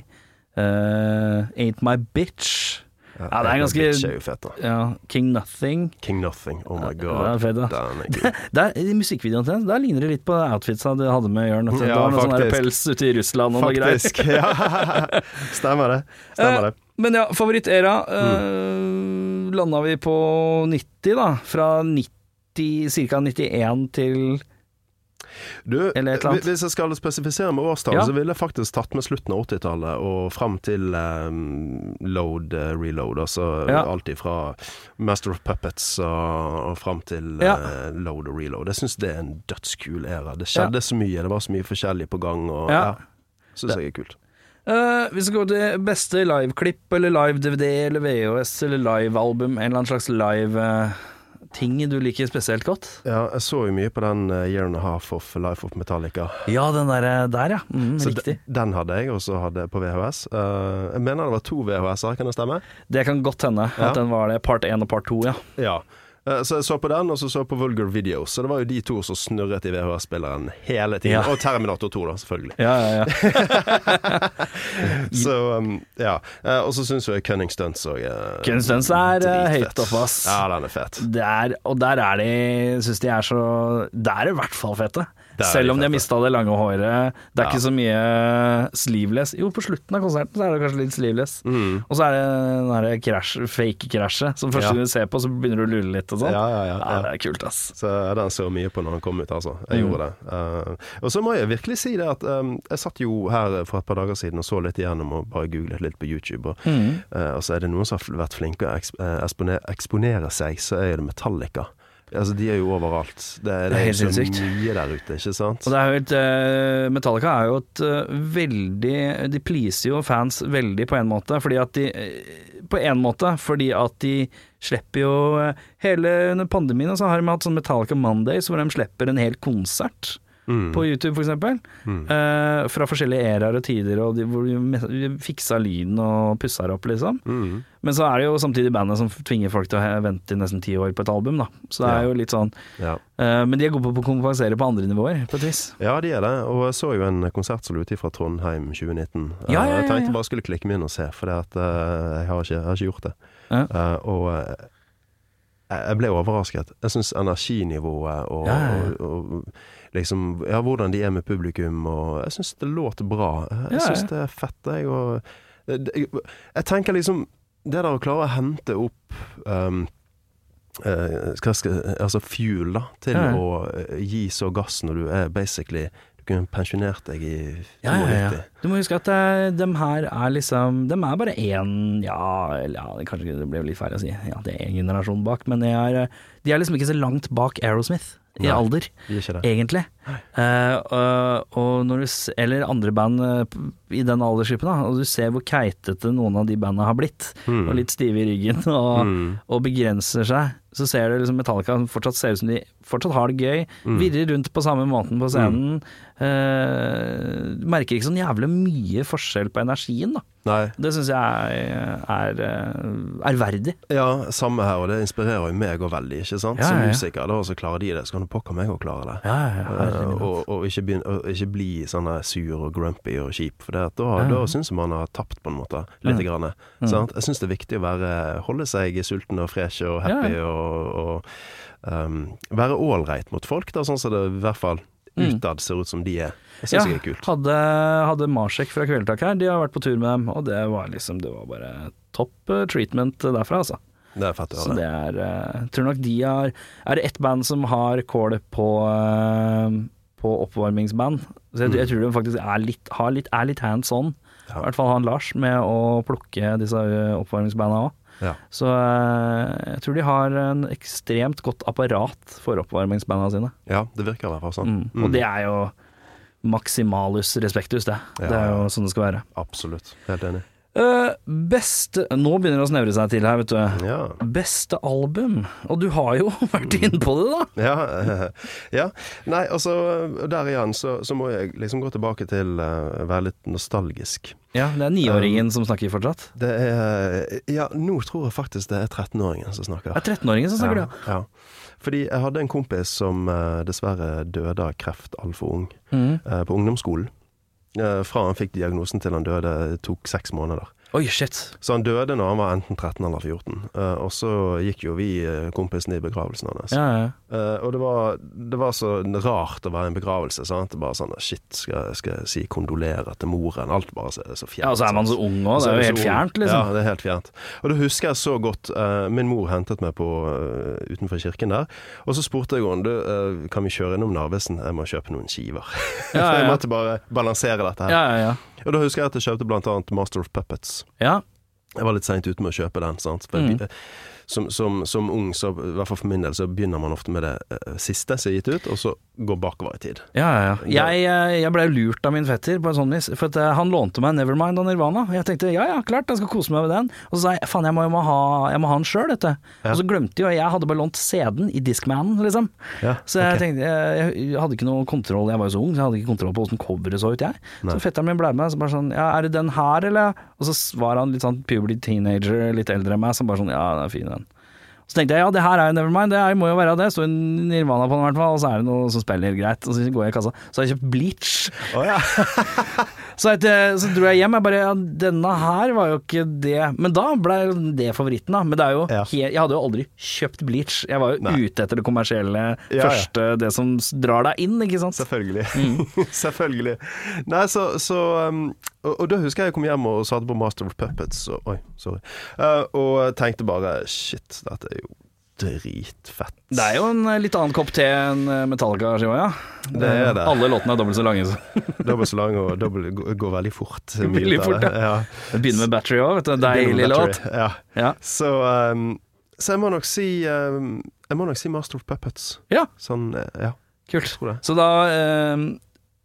uh, Ain't My Bitch. Ja, det er ganske- er jo fett, da. Ja, King Nothing. King Nothing, oh my Ja, god. det er fett, da. Den [LAUGHS] I musikkvideoen til den, der ligner det litt på outfitsa du hadde med Jørn. Ja, var noe sånn pels ute i Russland og noe greier. Faktisk. [LAUGHS] Ja. [LAUGHS] Stemmer det. Stemmer det. Eh, Men ja, favorittera Mm. uh, landa vi på 90, da. Fra 90, ca. 91 til Du, hvis jeg skal spesifisere med årstall, Ja. så ville jeg faktisk tatt med slutten av 80-tallet og fram til um, load, uh, reload. Altså Ja. alt ifra Master of Puppets og, og fram til Ja. uh, load og reload. Jeg syns det er en dødskul æra. Det skjedde så mye, det var så mye forskjellig på gang, og ja. Syns jeg er kult. Uh, vi skal gå til beste liveklipp eller live-DVD eller VHS eller livealbum. En eller annen slags live-ting du liker spesielt godt. Ja, jeg så jo mye på den uh, Year and a Half of Life of Metallica. Ja, den der, der ja. Mm, Så riktig. den hadde jeg, og så hadde jeg på VHS. Uh, jeg mener det var to VHS-er, kan det stemme? Det kan godt hende Ja. at den var det. Part én og part to, ja. Ja. Eh, Så jeg så på den, og så så på Vulgar Videos. Så det var jo de to som snurret i VHS-spilleren hele tiden. Ja. Og Terminator 2, da, selvfølgelig. Ja, ja, ja. [LAUGHS] Så um, ja. Eh, Og så syns jeg Cunning Stunts òg Cunning Stunts er, eh, høyt oppe, ass. Ja, den er fet. Det er, og der er de Syns de er så Der er i hvert fall fete. Selv om de har mista det lange håret. Det er Ja. ikke så mye sleeveless. Jo, på slutten av konserten så er det kanskje litt sleeveless. Mm. Og så er det den derre crash, fake-krasjet som første Ja. du ser på, så begynner du å lure litt og sånn. Ja, ja, ja, ja. det er kult, ass. Så den så mye på når den kom ut, altså. Jeg Mm. gjorde det. Uh, og så må jeg virkelig si det at um, jeg satt jo her for et par dager siden og så litt igjennom og bare googlet litt på YouTube. Og, Mm. uh, og så er det noen som har vært flinke å eh, eksponere, eksponere seg, så er det Metallica. Altså, de er jo overalt. Det, er- Det er det er så mye der ute, ikke sant? Og det er jo et eh, Metallica er jo et eh, veldig De pleaser jo fans veldig på en måte, fordi at de eh, På en måte fordi at de slipper jo Hele under pandemien så har de hatt sånn Metallica Mondays hvor de slipper en hel konsert. Mm. På YouTube, eksempel. Mm. Uh, fra forskjellige æraer og tider, og de, hvor de fiksa lyden og pussa det opp, liksom. Mm. Men så er det jo samtidig bandet som tvinger folk til å vente i nesten ti år på et album, da. Så det er Ja. jo litt sånn Ja. uh, Men de er gode på å kompensere på andre nivåer, på et vis. ja, de er det. Og jeg så jo en konsert som lå ute fra Trondheim 2019. Eh, Ja, ja, ja, Jeg tenkte bare skulle klikke meg inn og se, for eh, jeg, har ikke, jeg har ikke gjort det. Eh, og eh, jeg jeg ble overrasket. Jeg syns energinivået og, Ja, ja, ja. og, og liksom Ja, hvordan de er med publikum og Jeg syns det låter bra. Jeg syns det er fett, jeg. Og det, det, jeg tenker liksom Det der å klare å hente opp um, uh, skal, altså fuel da til å eh, gi så gass når du er basically pensjonert deg i 92. Ja, ja, ja. Du må huske at uh, de her er liksom De er bare én Ja, ja, det kanskje det ble litt feil å si. Ja, det er én generasjon bak, men de er, eh, de er liksom ikke så langt bak Aerosmith i Nei. alder, er egentlig. Uh, og, og når du s- Eller andre band uh, i den aldersgruppen, da. Og du ser hvor keitete noen av de bandene har blitt. Mm. Og litt stive i ryggen [LAUGHS] og, Mm. og begrenser seg. Så ser du liksom Metallica fortsatt ser ut som de fortsatt har det gøy. Mm. Virrer rundt på samme måten på scenen. Eh, merker ikke sånn jævlig mye forskjell på energien, da. Nei. Det syns jeg er eh, ærverdig. Ja, samme her, og det inspirerer jo meg òg veldig, ikke sant. Ja, Som ja, musiker, da, så klarer de det, så kan du pokker meg òg klare det. Ja, ja, Eh, og, og, ikke begynne, og ikke bli sånn sur og grumpy og kjip, for det, at da, da syns jeg man har tapt, på en måte. Lite grann. Sant? Jeg syns det er viktig å være, holde seg sulten og fresh og happy og, og um, være ålreit mot folk, da, sånn som det i hvert fall Mm. utad ser ut som de er. Det Ja, det er kult. hadde, hadde Marsek fra Kvelertak her, de har vært på tur med dem, og det var liksom Det var bare topp eh, treatment derfra, altså. Det er fett å Så det er uh, Tror nok de har Er det ett band som har kål på uh, På oppvarmingsband? Så jeg, jeg tror de faktisk er litt, har litt, er litt hands on. Ja. I hvert fall han Lars, med å plukke disse oppvarmingsbanda òg. Ja. Så eh, jeg tror de har en ekstremt godt apparat for oppvarmingsbanda sine. ja, det virker i hvert fall sånn. Mm. Og det er jo maximalus respektus, det. Ja, det er jo sånn det skal være. Absolutt. Helt enig. Eh, beste Nå begynner det å snevre seg til her, vet du. Ja. Beste album. Og du har jo [LAUGHS] vært inne på det, da. Ja, [LAUGHS] ja. Nei, altså Der igjen så, så må jeg liksom gå tilbake til uh, være litt nostalgisk. Ja, Det er niåringen som snakker fortsatt. Det er Ja, nå tror jeg faktisk det er 13-åringen som snakker. Det er 13-åringen som snakker, ja, ja. Fordi jeg hadde en kompis som uh, dessverre døde av kreft altfor ung mm. på ungdomsskolen. Eh, fra han fikk diagnosen til han døde, tok seks måneder. Oi, shit. Så han døde når han var enten 13 eller 14. Uh, og så gikk jo vi eh, kompisene i begravelsen hans. Ja, ja. uh, og det var, det var så rart å være i en begravelse. Sant? Bare sånn Shit, skal, skal jeg si kondolerer til moren? Alt bare så, så fjernt. ja, og så er man så ung òg. Det er jo helt fjernt, liksom. Ja, det er helt fjernt. Og da husker jeg så godt Uh, Min mor hentet meg på eh, utenfor kirken der. Og så spurte jeg henne du, eh, kan vi kjøre innom Narvesen. Jeg må kjøpe noen skiver. [LAUGHS] Ja, jeg måtte bare balansere dette her. Ja, ja, ja. Og da husker jeg at jeg kjøpte blant annet Master of Puppets. ja. Jeg var litt seint ute med å kjøpe den. Sant? For Mm. Som, som, som ung, så, i hvert fall for min del, så begynner man ofte med det uh, siste som er gitt ut, og så går bakover i tid. Ja, ja, ja. Jeg, eh, jeg ble lurt av min fetter på en sånn vis, for han lånte meg Nevermind av Nirvana. Jeg tenkte ja ja, klart, jeg skal kose meg med den. Og så sa jeg faen, jeg må, jeg må ha, jeg må ha den sjøl, dette. Ja. Og så glemte jo jeg, jeg hadde bare lånt CD-en i Discmanen, liksom. Ja, Så jeg tenkte, jeg, jeg hadde ikke noe kontroll, jeg var jo så ung, så jeg hadde ikke kontroll på åssen coveret så ut, jeg. Nei. Så fetteren min ble med, så bare sånn ja, er det den her, eller? Og så var han litt sånn puberty teenager, litt eldre enn meg, så bare sånn ja, den er fin, den. Så tenkte jeg ja, det her er jo Nevermind, det er, må jo være det. Så Nirvana på den i hvert fall, og så er det noe som spiller greit. Og så går jeg i kassa, så har jeg kjøpt Bleach. Oh, ja. [LAUGHS] Så, etter, så dro jeg hjem, jeg bare ja, denne her var jo ikke det. Men da ble det favoritten, da. Men det er jo Ja. he- jeg hadde jo aldri kjøpt Bleach. Jeg var jo Nei. ute etter det kommersielle første, det som drar deg inn, ikke sant. Selvfølgelig. Mm. [LAUGHS] Selvfølgelig. Nei, så, så um, og, og da husker jeg jeg kom hjem og satte på Master of Puppets, og, oi, sorry, uh, og tenkte bare shit, dette er jo dritfett. Det er jo en eh, litt annen kopp te enn eh, Metallica-skiva, ja. Det er det. Alle låtene er dobbelt så lange. Så. [LAUGHS] Dobbelt så lang og dobbelt, går, veldig fort. [LAUGHS] Veldig fort, det. ja. Det begynner med Battery òg, vet du. Deilig låt. Ja. Ja. Så, um, så jeg må nok si um, Jeg må nok si Master of Puppets. ja, Sånn, eh, ja. kult. Så da eh,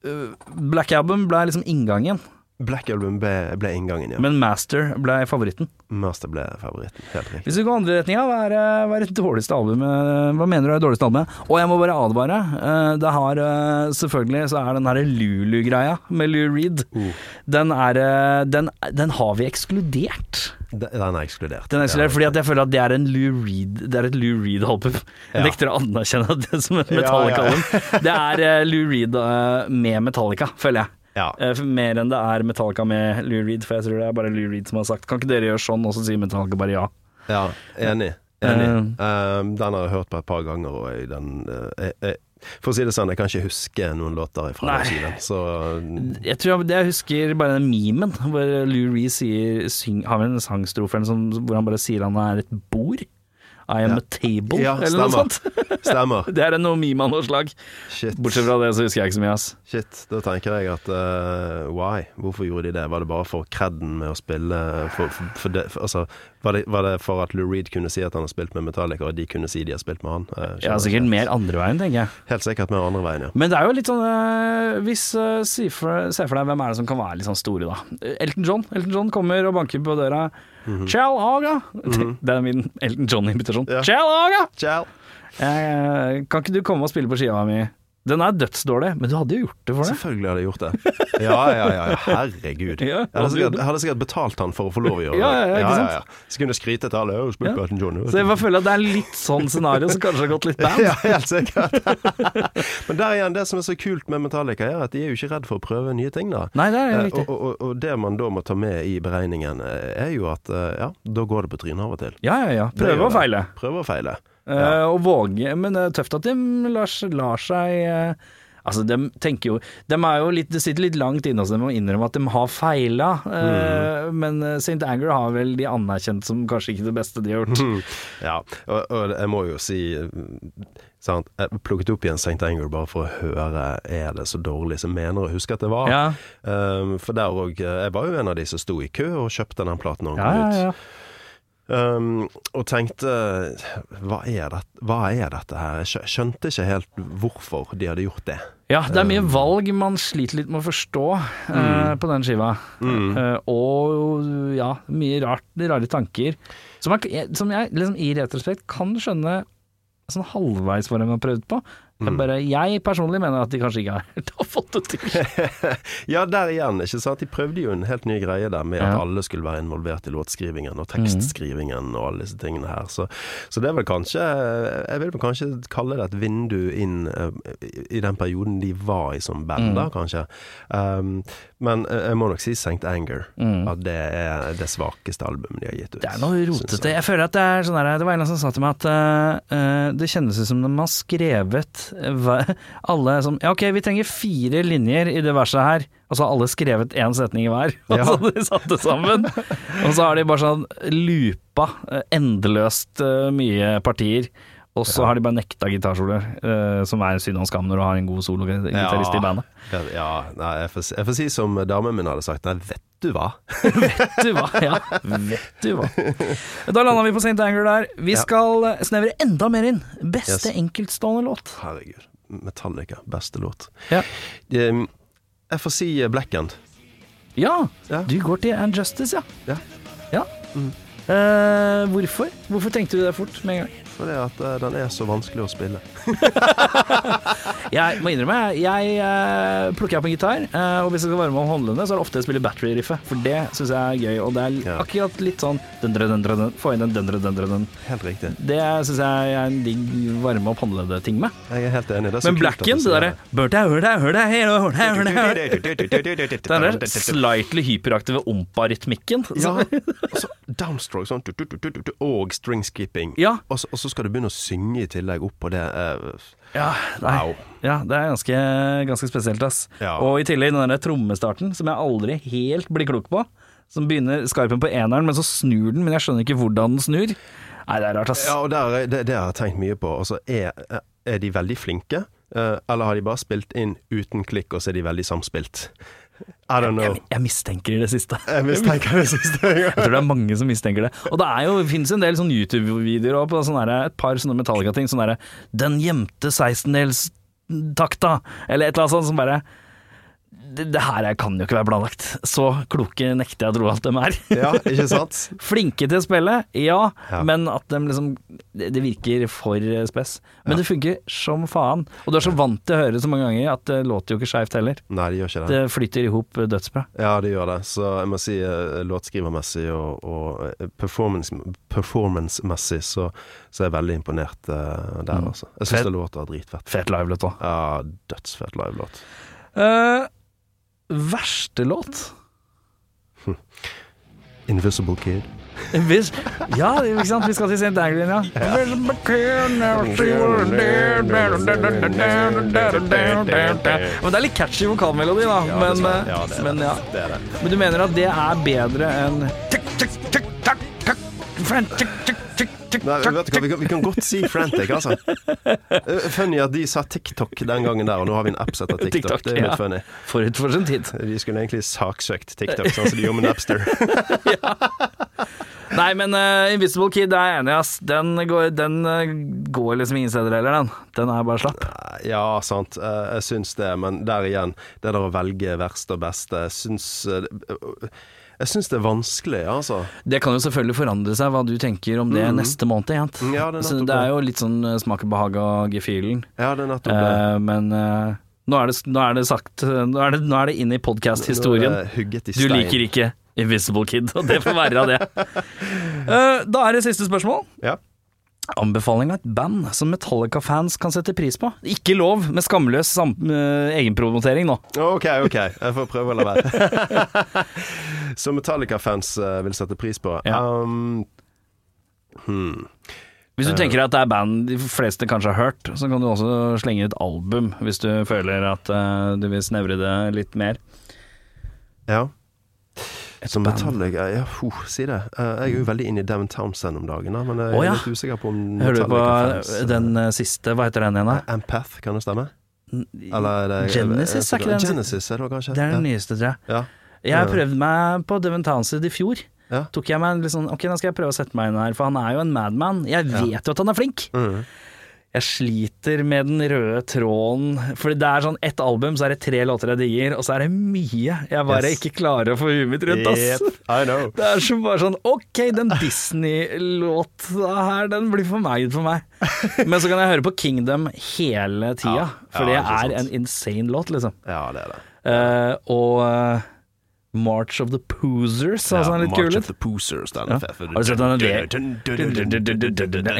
eh, Black Album ble liksom inngangen, Black Album ble, ble inngangen, ja. men Master ble favoritten. Master ble favoritten. Helt riktig. Hvis vi går andre retninga, hva er, eh, hva er det dårligste albumet Hva mener du er det dårligste albumet? Og jeg må bare advare. eh, Det har eh, Selvfølgelig så er den herre Lulu-greia med Lou Reed. Uh. Den er eh, den, den har vi ekskludert. Den er ekskludert. Den er ekskludert fordi jeg føler at det er en Lou Reed Det er et Lou Reed-album. Jeg Ja. nekter å anerkjenne det som et Ja, ja. Det er eh, Lou Reed eh, med Metallica, føler jeg. Ja. Uh, Mer enn det er Metallica med Lou Reed, for jeg tror det er bare Lou Reed som har sagt Kan ikke dere gjøre sånn, og så sier Metallica bare ja. ja, enig. Enig. Uh, um, den har jeg hørt på et par ganger, og jeg, den eh, jeg, jeg, For å si det sånn, jeg kan ikke huske noen låter fra den skiven. Så [LAUGHS] Jeg tror jeg, jeg husker bare den memen hvor Lou Ree sier, syng, har en sangstrofe hvor han bare sier han er et bord. I am Ja. a table, Ja, eller noe sånt. [LAUGHS] stemmer. [LAUGHS] Det er en av noe slag. Shit. Bortsett fra det, så husker jeg ikke så mye, ass. Shit, da tenker jeg at uh, why? Hvorfor gjorde de det? Var det bare for kredden med å spille for, for, for det, for, altså, var, det, var det for at Lou Reed kunne si at han har spilt med Metallica, og de kunne si de har spilt med han? Eh, Ja, sikkert ikke. mer andre veien, tenker jeg. Helt sikkert mer andre veien, ja. Men det er jo litt sånn uh, Hvis uh, Se for for deg hvem er det som kan være litt sånn store, da. Elton John. Elton John kommer og banker på døra. Ciao, Haga! Det er min Elton John-invitasjon. Ja. Chal Haga! Chal. Uh, kan ikke du komme og spille på skiva mi? Den er dødsdårlig, men du hadde jo gjort det for det. Selvfølgelig hadde jeg gjort det. Ja, ja, ja, ja. herregud. Ja, jeg, hadde sikkert, hadde sikkert betalt han for å få lov å gjøre det. Ja, ja, ja, ikke sant? Så kunne jeg skryte til alle. Og Ja. Burton John. Så jeg bare føler at det er litt sånn scenario som kanskje har gått litt bad. [LAUGHS] Ja, helt sikkert. [LAUGHS] Men der igjen, det som er så kult med Metallica, er at de er jo ikke redd for å prøve nye ting, da. Nei, det er Eh, riktig. Og, og, og det man da må ta med i beregningen, eh, er jo at eh, ja, da går det på trynet av og til. Ja, ja, ja. Prøve og feile. Prøve og feile. Eh, og våge. Men det er tøft at de lar, lar seg eh, Altså, de tenker jo De er jo litt Det sitter litt langt inne hos dem å innrømme at de har feila, eh, men eh, St. Anger har vel de anerkjent som kanskje ikke det beste de har gjort. [LAUGHS] Ja, og, og jeg må jo si sant? Jeg plukket opp igjen St. Anger bare for å høre er det så dårlig som mener å huske at det var. Ja, Um, for der òg Jeg var jo en av de som sto i kø og kjøpte den platen da den kom ut. ja. ja. Um, og tenkte hva er, det, hva er dette her? Jeg skjønte ikke helt hvorfor de hadde gjort det. Ja, det er mye valg man sliter litt med å forstå eh, på den skiva. Eh, og ja, mye rart, rare tanker. Som jeg, som jeg liksom, i retrospekt kan skjønne sånn halvveis hva de har prøvd på. Jeg, bare, jeg personlig mener at de kanskje ikke har [LAUGHS] har fått det til. [LAUGHS] Ja, der igjen, ikke sant. De prøvde jo en helt ny greie der med at alle skulle være involvert i låtskrivingen og tekstskrivingen og alle disse tingene her. Så, så det er vel kanskje Jeg vil vel kanskje kalle det et vindu inn eh, i- den perioden de var i som band, Mm. da, kanskje. Um, men eh, jeg må nok si St. Anger. At det er det svakeste albumet de har gitt ut. Mm. Det er noe rotete. jeg. Jeg føler at det er sånn her Det var en som sa til meg at eh, det kjennes ut som de har skrevet alle som Ja, ok, vi trenger fire linjer i det verset her. Og så har alle skrevet én setning i hver. [LAUGHS] Og Ja. så har de satt det sammen. Og så har de bare sånn loopa eh, endeløst eh, mye partier. Og så har de bare nekta gitarsoloer, eh, som er synd og skam når du har en god sologitarist i bandet. Ja, nei, jeg får, jeg får si som damen min hadde sagt, nei, vet du hva? [LAUGHS] Vet du hva? Ja, vet du hva. Da landa vi på St. Anger der. Vi skal snevre enda mer inn. Beste Yes. enkeltstående låt. Herregud. Metallica, beste låt. Ja. Um, jeg får si eh, Black End. Ja, Ja. du går til And Justice, ja. Ja. ja. Eh, hvorfor? Hvorfor tenkte du det fort med en gang? Fordi at eh, den er så vanskelig å spille. [LAUGHS] Jeg må innrømme, jeg uh, plukker opp en gitar, uh, og hvis jeg skal være med om håndlene, så er det ofte jeg spiller battery-riffet, for det syns jeg er gøy. Og det er Ja. akkurat litt sånn dundre, dundre, dundre, Få inn den dundre, dundre, dundre. Helt riktig. Det syns jeg er en digg varme opp håndleddet-ting med. Jeg er helt enig. Det er så Men Blacken, det derre. Den der slightly hyperaktive ompa-rytmikken. Ja, [LAUGHS] og så downstroke sånn og string skipping. Ja. Og, så, så skal du begynne å synge i tillegg oppå det. Ja. Wow. ja, det er ganske, ganske spesielt, ass. Ja. Og i tillegg den der trommestarten, som jeg aldri helt blir klok på. Som begynner skarpen på eneren, men så snur den, men jeg skjønner ikke hvordan den snur. Nei, det er rart, ass. Ja, og der, det, det har jeg tenkt mye på. Altså, er, er de veldig flinke? eh, eller har de bare spilt inn uten klikk, og så er de veldig samspilt? I don't know. Jeg, jeg mistenker det siste. Jeg mistenker det siste. Jeg tror det er mange som mistenker det. Og det er jo, det finnes en del sånn YouTube-videoer også på sånne der, et par sånne Metallica-ting. Sånn derre 'Den gjemte 16-delstakta', eller et eller annet sånt som bare det, det her kan jo ikke være planlagt. Så kloke nekter jeg å tro at de er. Ja, ikke sant? [LAUGHS] Flinke til å spille, ja, Ja. men at de liksom Det, det virker for spess. Men det funker som faen. Og du er så vant til å høre det så mange ganger at det låter jo ikke skeivt heller. Nei, Det gjør ikke det. Det flyter i hop dødsbra. Ja, det gjør det. Så jeg må si eh, låtskrivermessig og, og performance-messig performance-messig så, så er jeg veldig imponert uh, der, Mm. altså. Jeg syns det låter dritfett. Fet livelåt òg. Ja, dødsfett livelåt. Uh, verste låt? Invisible Kid. Invis ja, ikke sant? Vi skal til St. Anglin, ja. Men det er litt catchy vokalmelodi, da. Men, det skal- eh, ja, det men, det. ja. Det det. men du mener at det er bedre enn Nei, vet du hva, vi kan, vi kan godt si frantic, altså. Eh, Funny at de sa TikTok den gangen der, og nå har vi en app som heter TikTok. TikTok, det er litt ja. funny. Forut for sin tid. De skulle egentlig saksøkt TikTok, sånn som de gjorde med Napster. [LAUGHS] Nei, men uh, Invisible Kid det er jeg enig i, ass. Den, går, den eh, går liksom ingen steder heller, den. Den er bare slapp. Ja, sant. Uh, Jeg syns det, men der igjen, det der å velge verste og beste, syns eh, Jeg syns det er vanskelig, altså. Det kan jo selvfølgelig forandre seg, hva du tenker om det neste måned. Mm. Ja, det er Så det er jo litt sånn eh, smak og behag av gefühlen. Ja, det er nettopp det. Eh, men eh, nå, er det, nå er det sagt Nå er det, nå er det inne i podkast-historien. Du liker ikke Invisible Kid, og det får være av det. [LAUGHS] Eh, da er det siste spørsmål. Ja. Anbefaling av et band som Metallica-fans kan sette pris på. Ikke lov med skamløs eh, egenpromotering nå. OK, OK. Jeg får prøve å la være. [LAUGHS] Som Metallica-fans eh, vil sette pris på. Ja. Um, hmm. Hvis du tenker at det er band de fleste kanskje har hørt, så kan du også slenge ut album hvis du føler at eh, du vil snevre det litt mer. Ja. Som band. Metallica Ja, uh, si det. Eh, jeg er jo veldig inne i Devon Townsend om dagen, men jeg er oh, ja. litt usikker på om Hører du på eh, den eh, siste, hva heter den igjen da? Empath, kan det stemme? Eller er det Genesis, er ikke den- Genesis er det kanskje? Det er den nyeste, tror jeg. Ja. Jeg prøvde meg på Devon Townsend i fjor. Ja. Tok jeg meg litt sånn Ok, nå skal jeg prøve å sette meg inn her, for han er jo en madman. Jeg vet jo at han er flink. Mhm. Jeg sliter med den røde tråden, for det er sånn ett album, så er det tre låter jeg digger, og så er det mye jeg bare Yes. ikke klarer å få huet mitt rundt, ass. Yep, I know. [LAUGHS] Det er som bare sånn Ok, den Disney-låta her, den blir for meg for meg. [LAUGHS] Men så kan jeg høre på Kingdom hele tida, Ja, for det ja, ikke er en insane låt, liksom. Ja, det er det. Uh, og eh, March of the Poosers, altså den er litt March kul of the Poosers, Ja. er. Har du sett den V-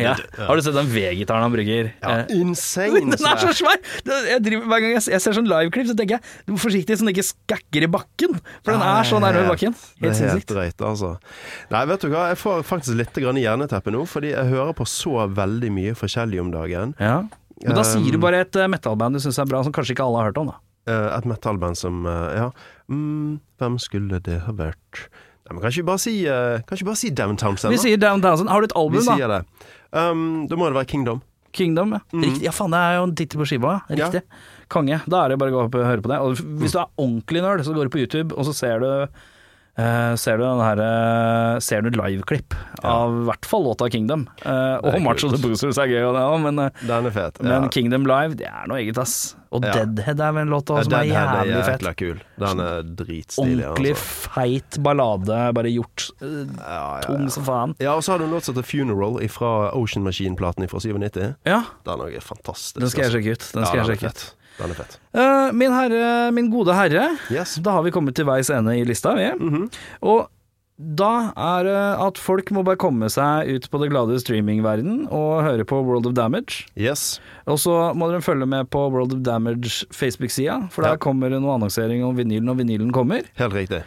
ja. Har du sett den V-gitaren han bruker? Ja, Eh, insane [LAUGHS] den er så svær. Jeg driver, hver gang jeg, jeg ser sånn liveklipp, så tenker jeg du må forsiktig så den ikke skakker i bakken. For den er så nærme bakken. Det er Helt sinnssykt. drøyt, altså. Nei, vet du hva, jeg får faktisk litt grann jerneteppe nå, fordi jeg hører på så veldig mye forskjellig om dagen. Ja. Men da sier du Um, bare et eh, metalband du syns er bra, som kanskje ikke alle har hørt om, da. Eh, et metallband som eh, Ja, mm, hvem skulle det ha vært? Nei, men kan ikke bare si uh, Kan ikke bare si Downtown Sand? Vi sier Downtown Sand. Har du et album, Vi da? sier det. Um, da må det være Kingdom. Kingdom, ja. Riktig. Ja, faen, det er jo en tittel på skiva. Riktig. Ja. Konge. Da er det bare å gå opp og høre på det. Og hvis du er ordentlig nerd, så går du på YouTube, og så ser du eh, ser du den her uh, Ser du liveklipp ja. av i hvert fall låta Kingdom. Uh, og March of the Boosters er gøy, og det òg, men, Den er fet. men ja. Kingdom Live, det er noe eget, ass. Og Ja. Deadhead er vel en låt som er jævlig er fett. kul. Den er dritstilig. Ordentlig Altså. feit ballade, bare gjort tung som faen. ja, og så har du en låt som heter Funeral fra Ocean Machine-platen fra 97. Ja, Den er fantastisk. den skal jeg altså. sjekke ut. Den skal jeg sjekke ut. Den er fett. Uh, min herre, min gode herre, Yes. da har vi kommet til veis ende i lista, vi. Mhm. Og da er det at folk må bare komme seg ut på det glade streamingverden og høre på World of Damage. Yes. Og så må dere følge med på World of Damage Facebook-sida, for der Ja. kommer det noe annonsering om vinylen når vinylen kommer. Helt riktig.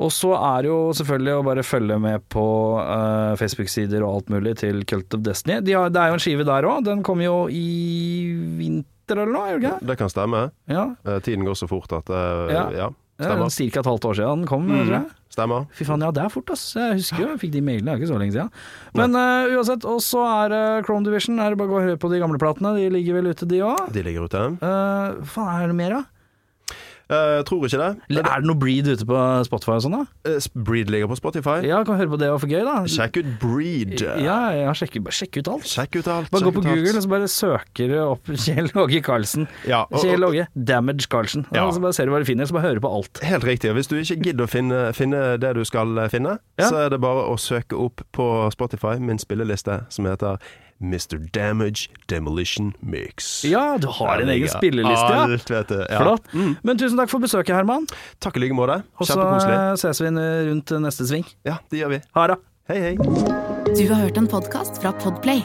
Og så er det jo selvfølgelig å bare følge med på uh, Facebook-sider og alt mulig til Cult of Destiny. De har, det er jo en skive der òg, den kommer jo i vinter eller noe, det? Det kan stemme. Ja, Eh, Tiden går så fort at eh, Ja. ja. er Stemmer. ca. et halvt år siden den kom, mm. tror jeg. Stemmer. Fy faen, ja det er fort, ass. Jeg husker jo, jeg fikk de mailene, det er ikke så lenge siden. Men uh, uansett, og så er uh, Chrome Division. Er det bare å gå og høre på de gamle platene? De ligger vel ute, de òg? De ligger ute. Uh, faen, er det mer, da? Eh, tror ikke det. Er det noe Breed ute på Spotify og sånn, da? Eh, Breed ligger på Spotify. Ja, kan høre på det og få gøy, da. Sjekk ut Breed. Ja, ja, sjekk, sjekk ut alt. Sjekk ut alt. Bare gå på. Google og så bare søker du opp [LAUGHS] Kjell Åge Karlsen. Ja, og- Kjell Åge Damage Karlsen. Ja. Så bare ser du hva du finner, så bare hører på alt. Helt riktig. og Hvis du ikke gidder å finne, finne det du skal finne, Ja. så er det bare å søke opp på Spotify min spilleliste som heter Mr. Damage Demolition Mix. Ja, du har din en egen spilleliste, ja. Alt, vet du. Ja. Flott. Mm. Men tusen takk for besøket, Herman. Takk i like måte. Og så ses vi rundt neste sving. Ja, det gjør vi. Ha det. Hei, hei. Du har hørt en podkast fra Podplay.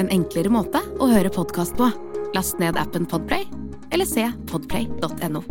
En enklere måte å høre podkast på. Last ned appen Podplay, eller se podplay.no.